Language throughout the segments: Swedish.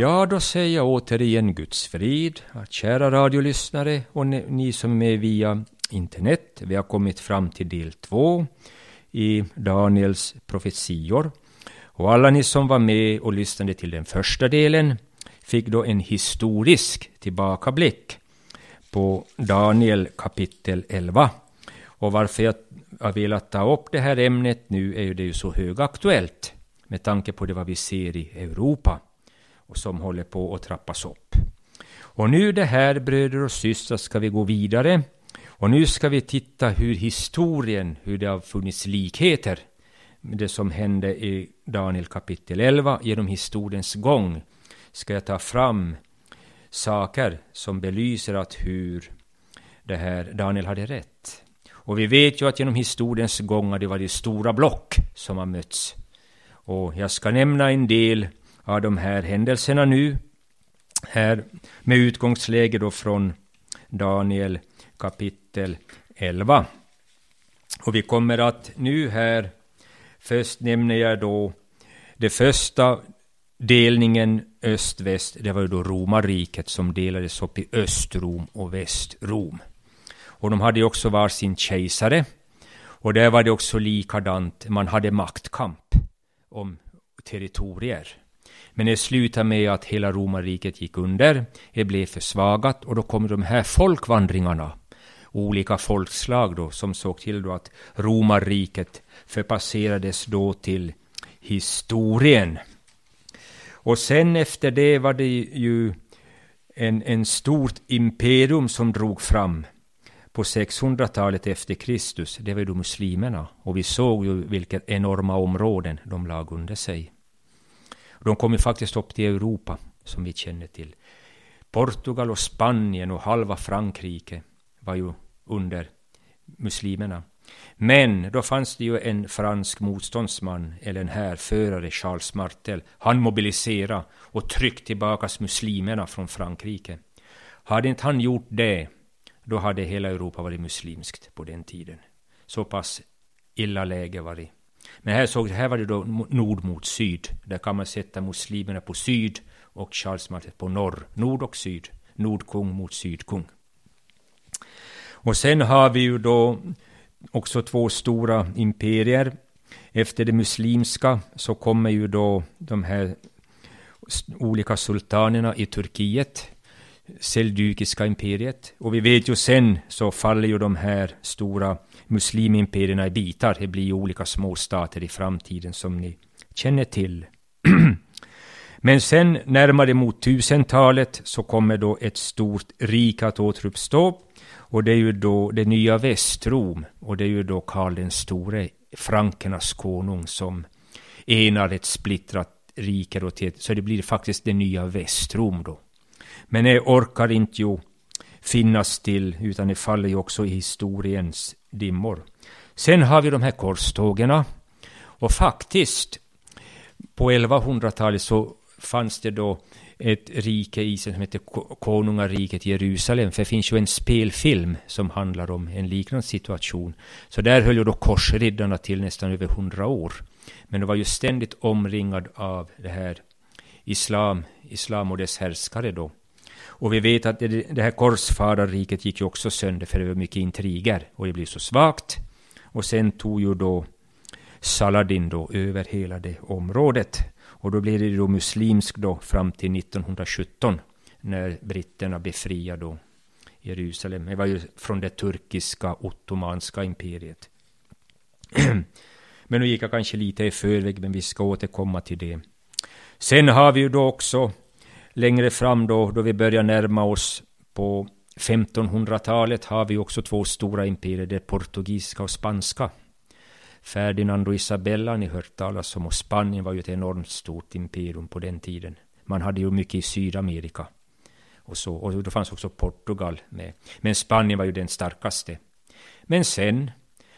Ja, då säger jag återigen Guds frid, kära radiolyssnare och ni som är med via internet. Vi har kommit fram till del två i Daniels profetior. Och alla ni som var med och lyssnade till den första delen fick då en historisk tillbakablick på Daniel kapitel 11. Och varför jag har velat ta upp det här ämnet nu är ju det ju så högaktuellt med tanke på det vad vi ser i Europa och som håller på att trappas upp. Och nu det här bröder och systrar ska vi gå vidare och nu ska vi titta hur historien, hur det har funnits likheter med det som hände i Daniel kapitel 11 genom historiens gång ska jag ta fram saker som belyser att hur det här Daniel hade rätt. Och vi vet ju att genom historiens gång har det varit stora block som har mötts. Och jag ska nämna en del av de här händelserna nu, här med utgångsläge då från Daniel kapitel 11. Och vi kommer att nu här, först nämner jag då det första delningen öst-väst, det var ju då romarriket som delades upp i Östrom och Västrom. Och de hade också var sin kejsare. Och där var det också likadant, man hade maktkamp om territorier. Men det slutade med att hela romarriket gick under, det blev försvagat och då kom de här folkvandringarna, olika folkslag då, som såg till då att romarriket förpasserades då till historien. Och sen efter det var det ju en, en stort imperium som drog fram på 600-talet efter Kristus, det var ju muslimerna. Och vi såg ju vilka enorma områden de lag under sig. De kom ju faktiskt upp till Europa, som vi känner till. Portugal och Spanien och halva Frankrike var ju under muslimerna. Men då fanns det ju en fransk motståndsman, eller en härförare, Charles Martel. Han mobiliserade och tryckte tillbaka muslimerna från Frankrike. Hade inte han gjort det, då hade hela Europa varit muslimskt på den tiden. Så pass illa läge var det. Men här, såg, här var det då nord mot syd. Där kan man sätta muslimerna på syd och Charles Martel på norr. Nord och syd. Nordkung mot sydkung. Och sen har vi ju då också två stora imperier. Efter det muslimska så kommer ju då de här olika sultanerna i Turkiet, Seldykiska imperiet. Och vi vet ju sen så faller ju de här stora muslimimperierna i bitar. Det blir ju olika småstater i framtiden som ni känner till. Men sen närmare mot tusentalet så kommer då ett stort rike att återuppstå och det är ju då det nya Västrom. Och det är ju då Karl den store, frankernas konung, som enar ett splittrat rike. Då till, så det blir faktiskt det nya Västrom då. Men det orkar inte ju finnas till, utan det faller ju också i historiens dimmor. Sen har vi de här korstågen. Och faktiskt, på 1100-talet så fanns det då ett rike i som heter Konungariket Jerusalem. För det finns ju en spelfilm som handlar om en liknande situation. Så där höll ju då korsriddarna till nästan över hundra år. Men de var ju ständigt omringad av det här islam, islam och dess härskare då. Och vi vet att det, det här korsfararriket gick ju också sönder för det var mycket intriger och det blev så svagt. Och sen tog ju då Saladin då över hela det området. Och då blev det då muslimsk då fram till 1917 när britterna befriade då Jerusalem. Det var ju från det turkiska ottomanska imperiet. men nu gick jag kanske lite i förväg, men vi ska återkomma till det. Sen har vi ju då också längre fram då, då vi börjar närma oss på 1500-talet har vi också två stora imperier, det portugisiska och spanska. Ferdinand och Isabella ni hört talas om och Spanien var ju ett enormt stort imperium på den tiden. Man hade ju mycket i Sydamerika. Och, så, och då fanns också Portugal med. Men Spanien var ju den starkaste. Men sen,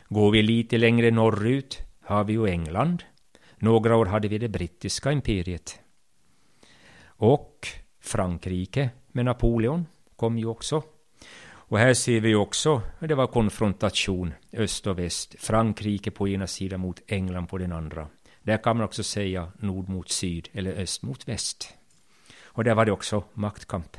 går vi lite längre norrut, har vi ju England. Några år hade vi det brittiska imperiet. Och Frankrike med Napoleon kom ju också. Och här ser vi också, det var konfrontation, öst och väst. Frankrike på ena sidan mot England på den andra. Där kan man också säga nord mot syd eller öst mot väst. Och där var det också maktkamp.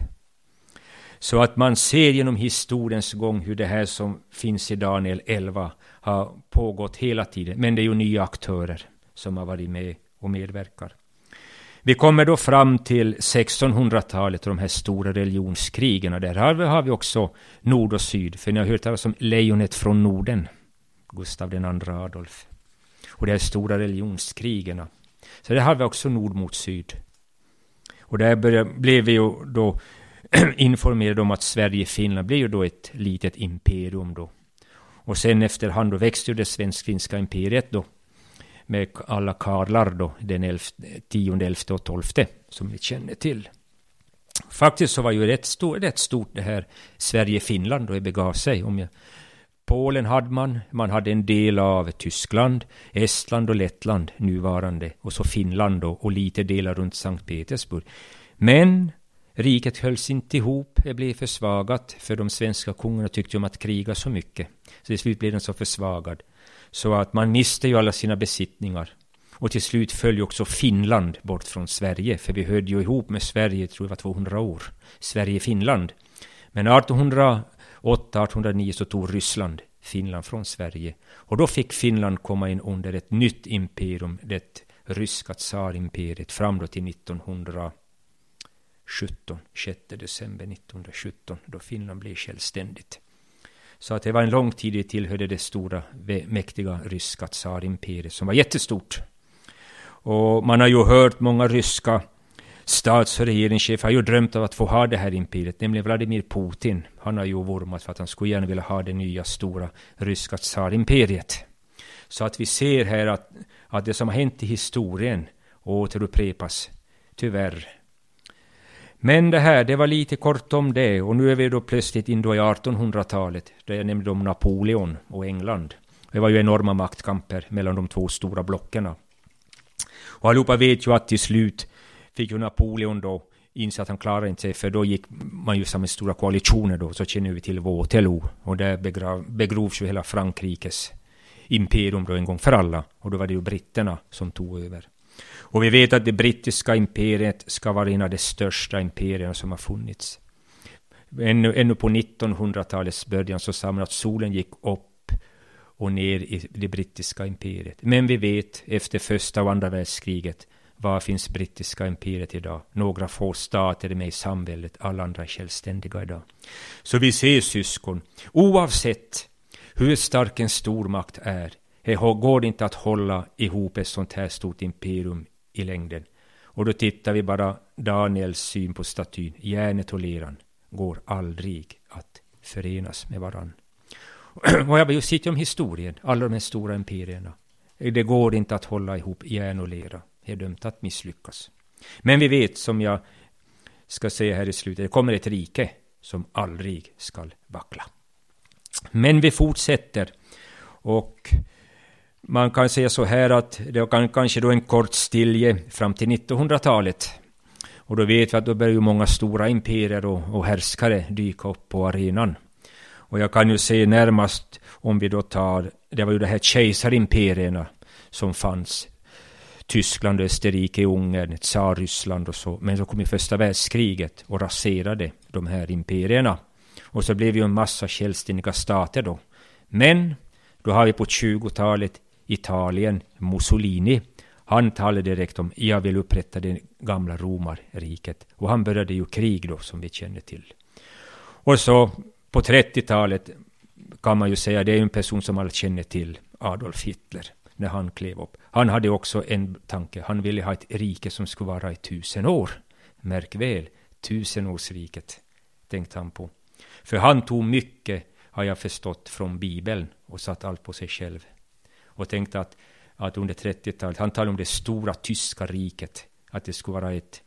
Så att man ser genom historiens gång hur det här som finns i Daniel 11 har pågått hela tiden. Men det är ju nya aktörer som har varit med och medverkar. Vi kommer då fram till 1600-talet och de här stora religionskrigen. Där har vi också nord och syd. För ni har hört talas om lejonet från Norden. Gustav II Adolf. Och de här stora religionskrigen. Så där har vi också nord mot syd. Och där blev vi ju då informerade om att Sverige och Finland blev ju då ett litet imperium då. Och sen efterhand då växte ju det svensk-finska imperiet då med alla karlar då, den 10, 11 och 12 som vi känner till. Faktiskt så var ju rätt, stor, rätt stort det här Sverige-Finland då det begav sig. Om jag, Polen hade man, man hade en del av Tyskland, Estland och Lettland nuvarande och så Finland då, och lite delar runt Sankt Petersburg. Men riket hölls inte ihop, det blev försvagat för de svenska kungarna tyckte om att kriga så mycket. Så till slut blev den så försvagad. Så att man miste ju alla sina besittningar. Och till slut föll ju också Finland bort från Sverige, för vi hörde ju ihop med Sverige, tror jag var 200 år. Sverige-Finland. Men 1808-1809 så tog Ryssland Finland från Sverige. Och då fick Finland komma in under ett nytt imperium, det ryska tsarimperiet, fram då till 1917, 6 december 1917, då Finland blev självständigt. Så att det var en lång tid det tillhörde det stora, mäktiga ryska tsarimperiet som var jättestort. Och man har ju hört många ryska stats och regeringschefer har ju drömt av att få ha det här imperiet, nämligen Vladimir Putin. Han har ju vurmat för att han skulle gärna vilja ha det nya stora ryska tsarimperiet. Så att vi ser här att, att det som har hänt i historien återupprepas, tyvärr, men det här, det var lite kort om det och nu är vi då plötsligt in då i 1800-talet. Där jag nämnde om Napoleon och England. Det var ju enorma maktkamper mellan de två stora blocken. Och allihopa vet ju att till slut fick ju Napoleon då inse att han klarade inte sig, för då gick man ju samma stora koalitioner då, så känner vi till Waterloo. Och där begrav, begrovs ju hela Frankrikes imperium då en gång för alla. Och då var det ju britterna som tog över. Och vi vet att det brittiska imperiet ska vara en av de största imperierna som har funnits. Ännu, ännu på 1900-talets början så sa man att solen gick upp och ner i det brittiska imperiet. Men vi vet efter första och andra världskriget var finns brittiska imperiet idag? Några få stater är med i samväldet, alla andra är självständiga idag. Så vi ser syskon, oavsett hur stark en stormakt är, det går inte att hålla ihop ett sånt här stort imperium i längden. Och då tittar vi bara Daniels syn på statyn. Järnet och leran går aldrig att förenas med varann. Och jag vill sitta om historien, alla de här stora imperierna. Det går inte att hålla ihop järn och lera. Det är dömt att misslyckas. Men vi vet, som jag ska säga här i slutet, det kommer ett rike som aldrig skall vackla. Men vi fortsätter. Och man kan säga så här att det kan kanske då en kort stilje fram till 1900-talet. Och då vet vi att då börjar ju många stora imperier och, och härskare dyka upp på arenan. Och jag kan ju se närmast om vi då tar, det var ju de här kejsarimperierna som fanns. Tyskland, Österrike, Ungern, Tsarryssland och så. Men så kom ju första världskriget och raserade de här imperierna. Och så blev ju en massa självständiga stater då. Men då har vi på 20-talet Italien, Mussolini, han talade direkt om jag vill upprätta det gamla romarriket. Och han började ju krig då, som vi känner till. Och så på 30-talet kan man ju säga, det är en person som alla känner till, Adolf Hitler, när han klev upp. Han hade också en tanke, han ville ha ett rike som skulle vara i tusen år. Märk väl, tusenårsriket, tänkte han på. För han tog mycket, har jag förstått, från Bibeln och satt allt på sig själv och tänkte att, att under 30-talet, han talade om det stora tyska riket, att det skulle vara ett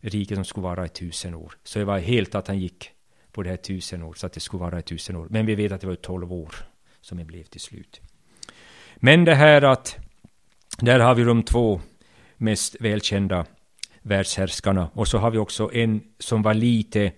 rike som skulle vara i tusen år. Så det var helt att han gick på det här tusen år, så att det skulle vara i tusen år. Men vi vet att det var tolv år som det blev till slut. Men det här att, där har vi de två mest välkända världshärskarna. Och så har vi också en som var lite,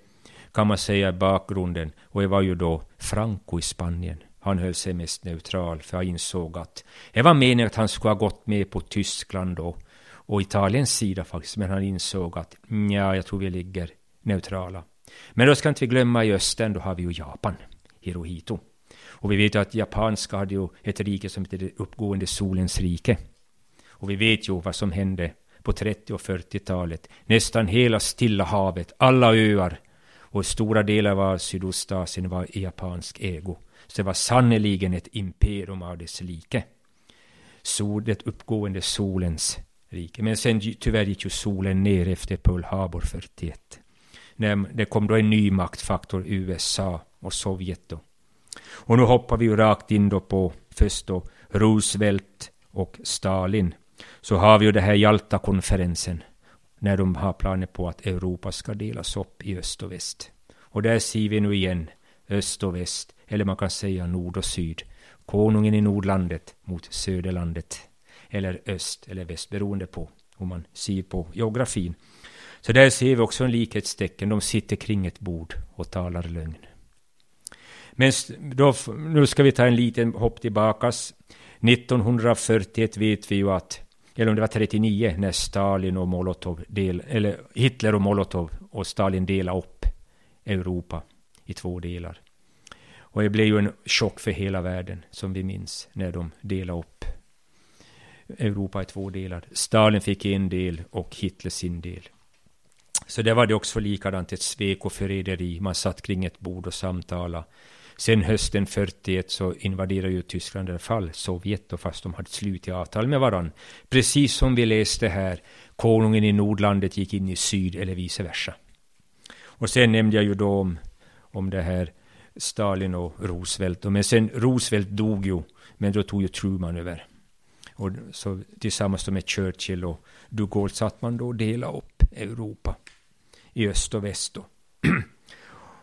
kan man säga, i bakgrunden. Och det var ju då Franco i Spanien. Han höll sig mest neutral, för jag insåg att det var meningen att han skulle ha gått med på Tyskland och, och Italiens sida faktiskt, men han insåg att ja, jag tror vi ligger neutrala. Men då ska inte vi glömma i östen, då har vi ju Japan, Hirohito. Och vi vet ju att japanska hade ju ett rike som heter det uppgående solens rike. Och vi vet ju vad som hände på 30 och 40-talet. Nästan hela Stilla havet, alla öar och stora delar av Sydostasien var i japansk ägo. Så det var sannerligen ett imperium av dess like. Sol, det uppgående solens rike. Men sen tyvärr gick ju solen ner efter Pearl Harbor 41. När det kom då en ny maktfaktor, USA och Sovjet då. Och nu hoppar vi ju rakt in då på först då Roosevelt och Stalin. Så har vi ju det här Jalta-konferensen när de har planer på att Europa ska delas upp i öst och väst. Och där ser vi nu igen öst och väst, eller man kan säga nord och syd. Konungen i Nordlandet mot Söderlandet, eller öst eller väst, beroende på hur man ser på geografin. Så där ser vi också en likhetstecken. De sitter kring ett bord och talar lögn. Men då, nu ska vi ta en liten hopp tillbakas. 1941 vet vi ju att, eller om det var 39, när Stalin och Molotov, del, eller Hitler och Molotov och Stalin delade upp Europa i två delar. Och det blev ju en chock för hela världen, som vi minns, när de delade upp Europa i två delar. Stalin fick en del och Hitler sin del. Så det var det också likadant, ett svek och förräderi. Man satt kring ett bord och samtalade. Sen hösten 41 så invaderade ju Tyskland i alla fall Sovjet, och fast de hade slutit avtal med varandra. Precis som vi läste här, konungen i Nordlandet gick in i syd eller vice versa. Och sen nämnde jag ju då om, om det här Stalin och Roosevelt. Men sen Roosevelt dog ju, men då tog ju Truman över. Och så tillsammans med Churchill och de Gaulle satt man då och delade upp Europa i öst och väst. Då.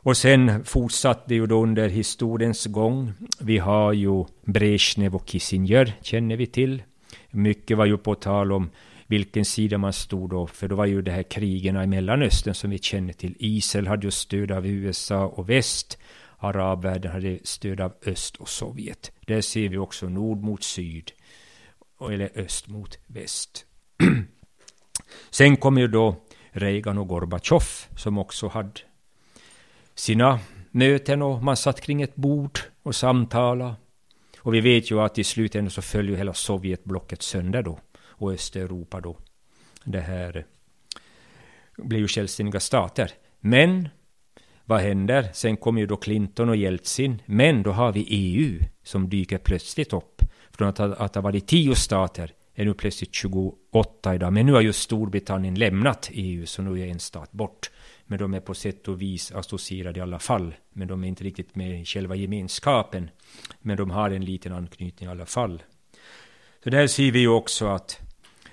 och sen fortsatte det ju då under historiens gång. Vi har ju Brezhnev och Kissinger, känner vi till. Mycket var ju på tal om vilken sida man stod då, för då var ju det här krigen i Mellanöstern som vi känner till. Israel hade ju stöd av USA och väst. Arabvärlden hade stöd av öst och Sovjet. Där ser vi också nord mot syd, eller öst mot väst. Sen kom ju då Reagan och Gorbatjov som också hade sina möten och man satt kring ett bord och samtalade. Och vi vet ju att i slutändan så föll ju hela Sovjetblocket sönder då och Östeuropa då. Det här blev ju självständiga stater. Men vad händer? Sen kommer ju då Clinton och Jeltsin. Men då har vi EU som dyker plötsligt upp. Från att ha, att ha varit tio stater är nu plötsligt 28 idag. Men nu har ju Storbritannien lämnat EU, så nu är en stat bort. Men de är på sätt och vis associerade i alla fall. Men de är inte riktigt med i själva gemenskapen. Men de har en liten anknytning i alla fall. Så där ser vi ju också att,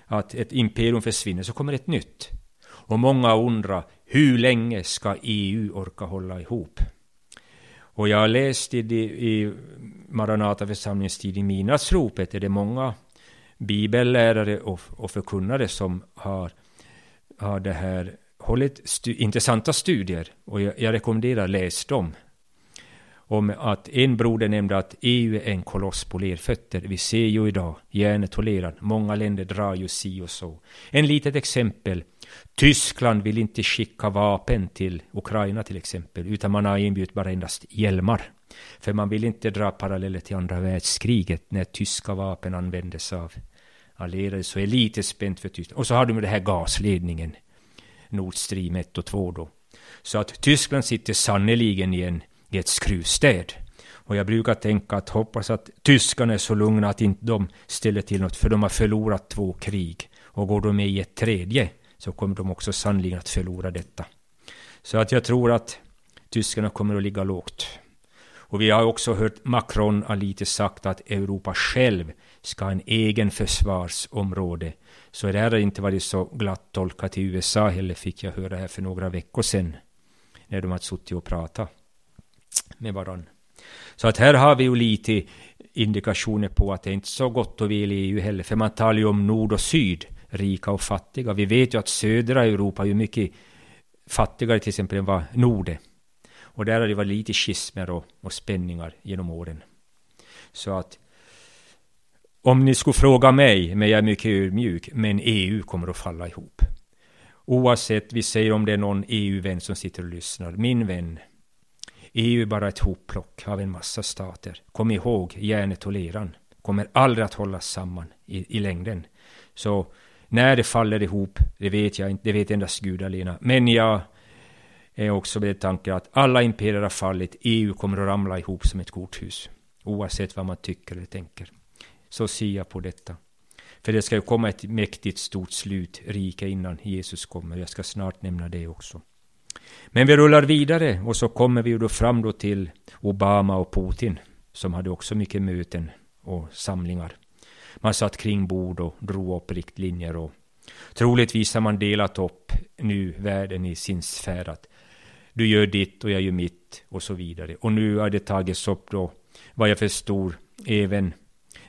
att ett imperium försvinner, så kommer ett nytt. Och många undrar, hur länge ska EU orka hålla ihop? Och jag har läst i, i Maranata församlingens tid i Midnattsropet, är det många bibellärare och, och förkunnare som har, har det här hållit stu, intressanta studier och jag, jag rekommenderar läs dem. Om att en broder nämnde att EU är en koloss på lerfötter. Vi ser ju idag, järnet tolerar, många länder drar ju si och så. En litet exempel. Tyskland vill inte skicka vapen till Ukraina till exempel, utan man har inbjudit bara endast hjälmar. För man vill inte dra paralleller till andra världskriget när tyska vapen användes av allierade. Så är lite spänt för Tyskland. Och så har du med den här gasledningen. Nord Stream 1 och 2 då. Så att Tyskland sitter sannoliken i, en, i ett skruvstäd. Och jag brukar tänka att hoppas att tyskarna är så lugna att inte de ställer till något, för de har förlorat två krig. Och går de med i ett tredje så kommer de också sannolikt att förlora detta. Så att jag tror att tyskarna kommer att ligga lågt. Och vi har också hört Macron ha lite sagt att Europa själv ska ha en egen försvarsområde. Så det här har inte varit så glatt tolkat i USA heller, fick jag höra här för några veckor sedan. När de har suttit och pratat med varandra. Så att här har vi ju lite indikationer på att det är inte är så gott och väl i EU heller. För man talar ju om nord och syd, rika och fattiga. Vi vet ju att södra Europa är ju mycket fattigare till exempel än vad nord är. Och där har det varit lite schismer och, och spänningar genom åren. Så att om ni skulle fråga mig, men jag är mycket ödmjuk, men EU kommer att falla ihop. Oavsett, vi säger om det är någon EU-vän som sitter och lyssnar. Min vän, EU är bara ett hopplock av en massa stater. Kom ihåg, järnet och leran kommer aldrig att hållas samman i, i längden. Så när det faller ihop, det vet jag inte, det vet endast Gud alena. Men jag är också med tanken att alla imperier har fallit, EU kommer att ramla ihop som ett korthus. Oavsett vad man tycker eller tänker. Så ser jag på detta. För det ska ju komma ett mäktigt stort slut, rike innan Jesus kommer. Jag ska snart nämna det också. Men vi rullar vidare och så kommer vi då fram då till Obama och Putin som hade också mycket möten och samlingar. Man satt kring bord och drog upp riktlinjer och troligtvis har man delat upp nu världen i sin sfär att du gör ditt och jag gör mitt och så vidare. Och nu har det tagits upp då vad jag förstår även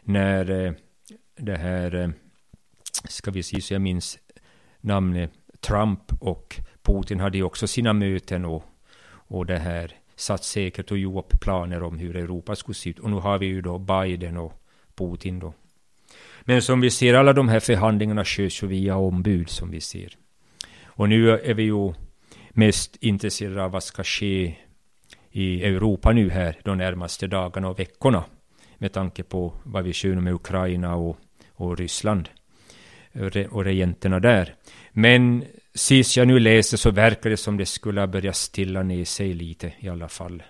när eh, det här, eh, ska vi se så jag minns namnet, Trump och Putin hade ju också sina möten och, och det här satt säkert och gjorde upp planer om hur Europa skulle se ut. Och nu har vi ju då Biden och Putin då. Men som vi ser, alla de här förhandlingarna körs ju via ombud som vi ser. Och nu är vi ju mest intresserade av vad ska ske i Europa nu här de närmaste dagarna och veckorna. Med tanke på vad vi kör med Ukraina och, och Ryssland och regenterna där. Men sist jag nu läser så verkar det som det skulle ha börjat stilla ner sig lite i alla fall.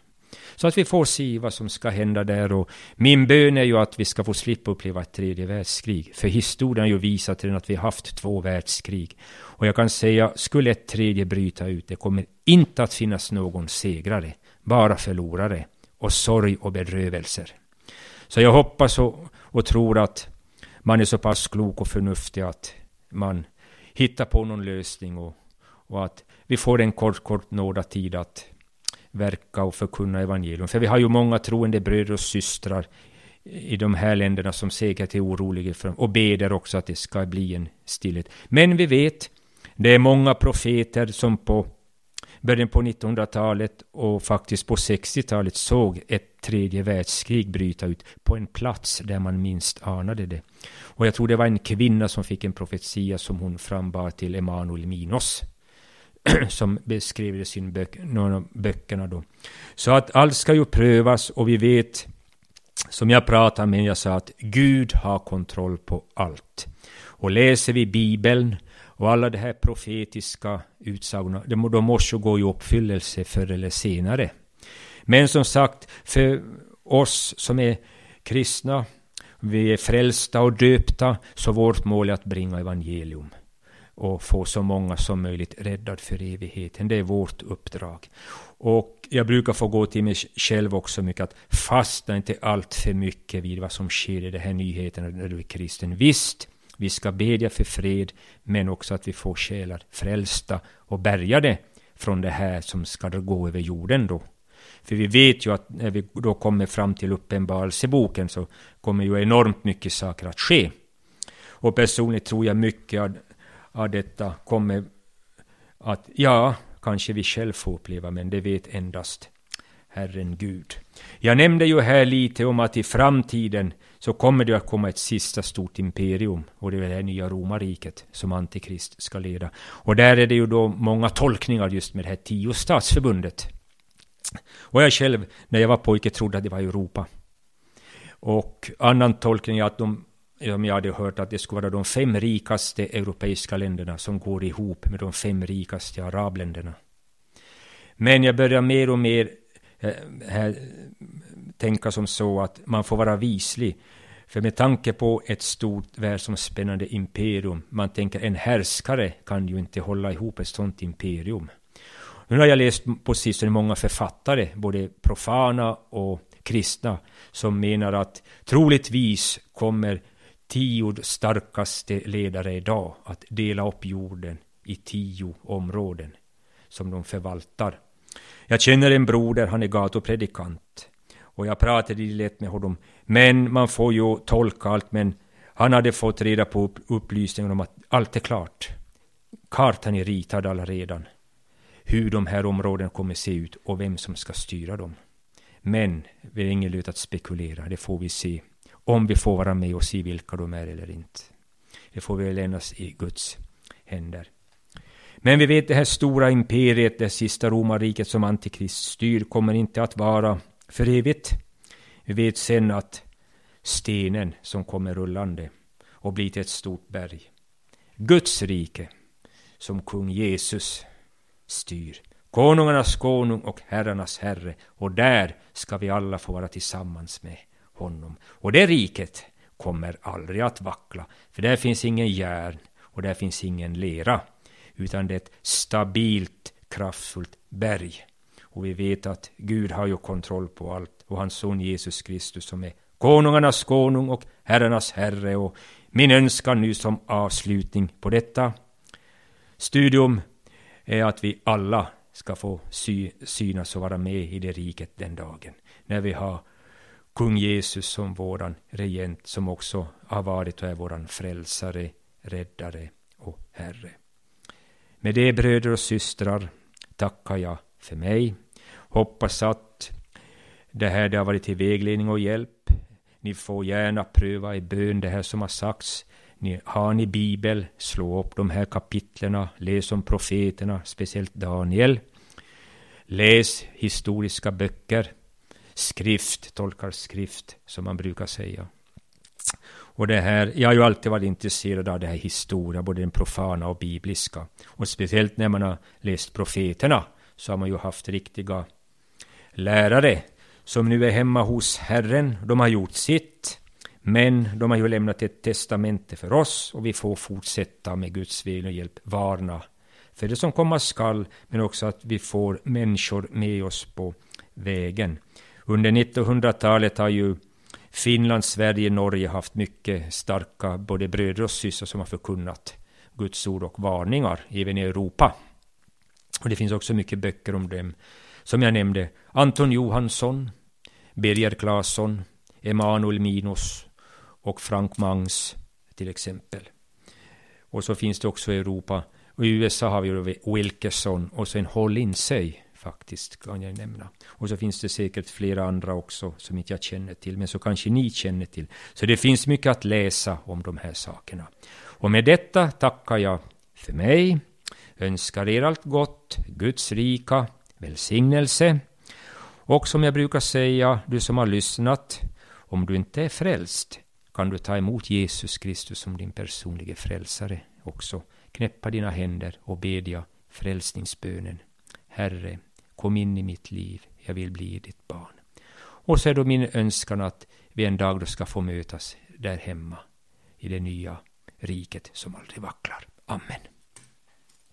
Så att vi får se vad som ska hända där och min bön är ju att vi ska få slippa uppleva ett tredje världskrig. För historien har ju visat att vi har haft två världskrig. Och jag kan säga, skulle ett tredje bryta ut, det kommer inte att finnas någon segrare, bara förlorare och sorg och bedrövelser. Så jag hoppas och, och tror att man är så pass klok och förnuftig att man hitta på någon lösning och, och att vi får en kort, kort nådatid att verka och förkunna evangelium. För vi har ju många troende bröder och systrar i de här länderna som säkert är oroliga för, och beder också att det ska bli en stillhet. Men vi vet, det är många profeter som på början på 1900-talet och faktiskt på 60-talet såg ett tredje världskrig bryta ut på en plats där man minst anade det. Och jag tror det var en kvinna som fick en profetia som hon frambar till Emanuel Minos som beskrev i sin bök, någon av böckerna då. Så att allt ska ju prövas och vi vet, som jag pratade med, jag sa att Gud har kontroll på allt. Och läser vi Bibeln och alla de här profetiska utsagorna, de måste ju gå i uppfyllelse förr eller senare. Men som sagt, för oss som är kristna, vi är frälsta och döpta, så vårt mål är att bringa evangelium och få så många som möjligt räddad för evigheten. Det är vårt uppdrag. Och jag brukar få gå till mig själv också mycket att fastna inte allt för mycket vid vad som sker i de här nyheterna när du är kristen. Visst, vi ska bedja för fred, men också att vi får själar frälsta och bärgade från det här som ska gå över jorden då. För vi vet ju att när vi då kommer fram till Uppenbarelseboken så kommer ju enormt mycket saker att ske. Och personligen tror jag mycket av, detta kommer att, ja, kanske vi själv får uppleva, men det vet endast Herren Gud. Jag nämnde ju här lite om att i framtiden så kommer det att komma ett sista stort imperium och det är det här nya romarriket som Antikrist ska leda. Och där är det ju då många tolkningar just med det här tio statsförbundet. Och jag själv, när jag var pojke, trodde att det var Europa. Och annan tolkning är att de, om jag hade hört att det skulle vara de fem rikaste europeiska länderna som går ihop med de fem rikaste arabländerna. Men jag börjar mer och mer eh, här, tänka som så att man får vara vislig. För med tanke på ett stort världsomspännande imperium, man tänker en härskare kan ju inte hålla ihop ett sådant imperium. Nu har jag läst på sistone många författare, både profana och kristna, som menar att troligtvis kommer tio starkaste ledare idag att dela upp jorden i tio områden som de förvaltar. Jag känner en broder, han är gatupredikant. Och jag pratade lätt med honom. Men man får ju tolka allt, men han hade fått reda på upplysningen om att allt är klart. Kartan är ritad allaredan hur de här områdena kommer se ut och vem som ska styra dem. Men vi är ingen lut att spekulera, det får vi se om vi får vara med och se vilka de är eller inte. Det får vi lämnas i Guds händer. Men vi vet det här stora imperiet, det sista romarriket som Antikrist styr, kommer inte att vara för evigt. Vi vet sen att stenen som kommer rullande och blir till ett stort berg. Guds rike, som kung Jesus styr. Konungarnas konung och herrarnas herre. Och där ska vi alla få vara tillsammans med honom. Och det riket kommer aldrig att vackla, för där finns ingen järn och där finns ingen lera, utan det är ett stabilt, kraftfullt berg. Och vi vet att Gud har ju kontroll på allt och hans son Jesus Kristus som är konungarnas konung och herrarnas herre. Och min önskan nu som avslutning på detta studium är att vi alla ska få sy synas och vara med i det riket den dagen. När vi har kung Jesus som våran regent som också har varit och är våran frälsare, räddare och Herre. Med det bröder och systrar tackar jag för mig. Hoppas att det här det har varit till vägledning och hjälp. Ni får gärna pröva i bön det här som har sagts. Ni, har ni bibel, slå upp de här kapitlerna, läs om profeterna, speciellt Daniel. Läs historiska böcker, skrift, tolkar skrift, som man brukar säga. Och det här, jag har ju alltid varit intresserad av det här historia, både den profana och bibliska. Och speciellt när man har läst profeterna, så har man ju haft riktiga lärare som nu är hemma hos Herren. De har gjort sitt, men de har ju lämnat ett testamente för oss och vi får fortsätta med Guds vilja och hjälp varna för det som komma skall, men också att vi får människor med oss på vägen. Under 1900-talet har ju Finland, Sverige, Norge haft mycket starka både bröder och systrar som har förkunnat Guds ord och varningar, även i Europa. Och det finns också mycket böcker om dem. Som jag nämnde, Anton Johansson, Birger Claesson, Emanuel Minos och Frank Mangs till exempel. Och så finns det också i Europa. Och i USA har vi Wilkerson och sen sig faktiskt, kan jag nämna. Och så finns det säkert flera andra också som inte jag känner till, men så kanske ni känner till. Så det finns mycket att läsa om de här sakerna. Och med detta tackar jag för mig, önskar er allt gott, Guds rika välsignelse. Och som jag brukar säga, du som har lyssnat, om du inte är frälst kan du ta emot Jesus Kristus som din personliga frälsare också. Knäppa dina händer och bedja frälsningsbönen. Herre, kom in i mitt liv, jag vill bli ditt barn. Och så är då min önskan att vi en dag då ska få mötas där hemma i det nya riket som aldrig vacklar. Amen.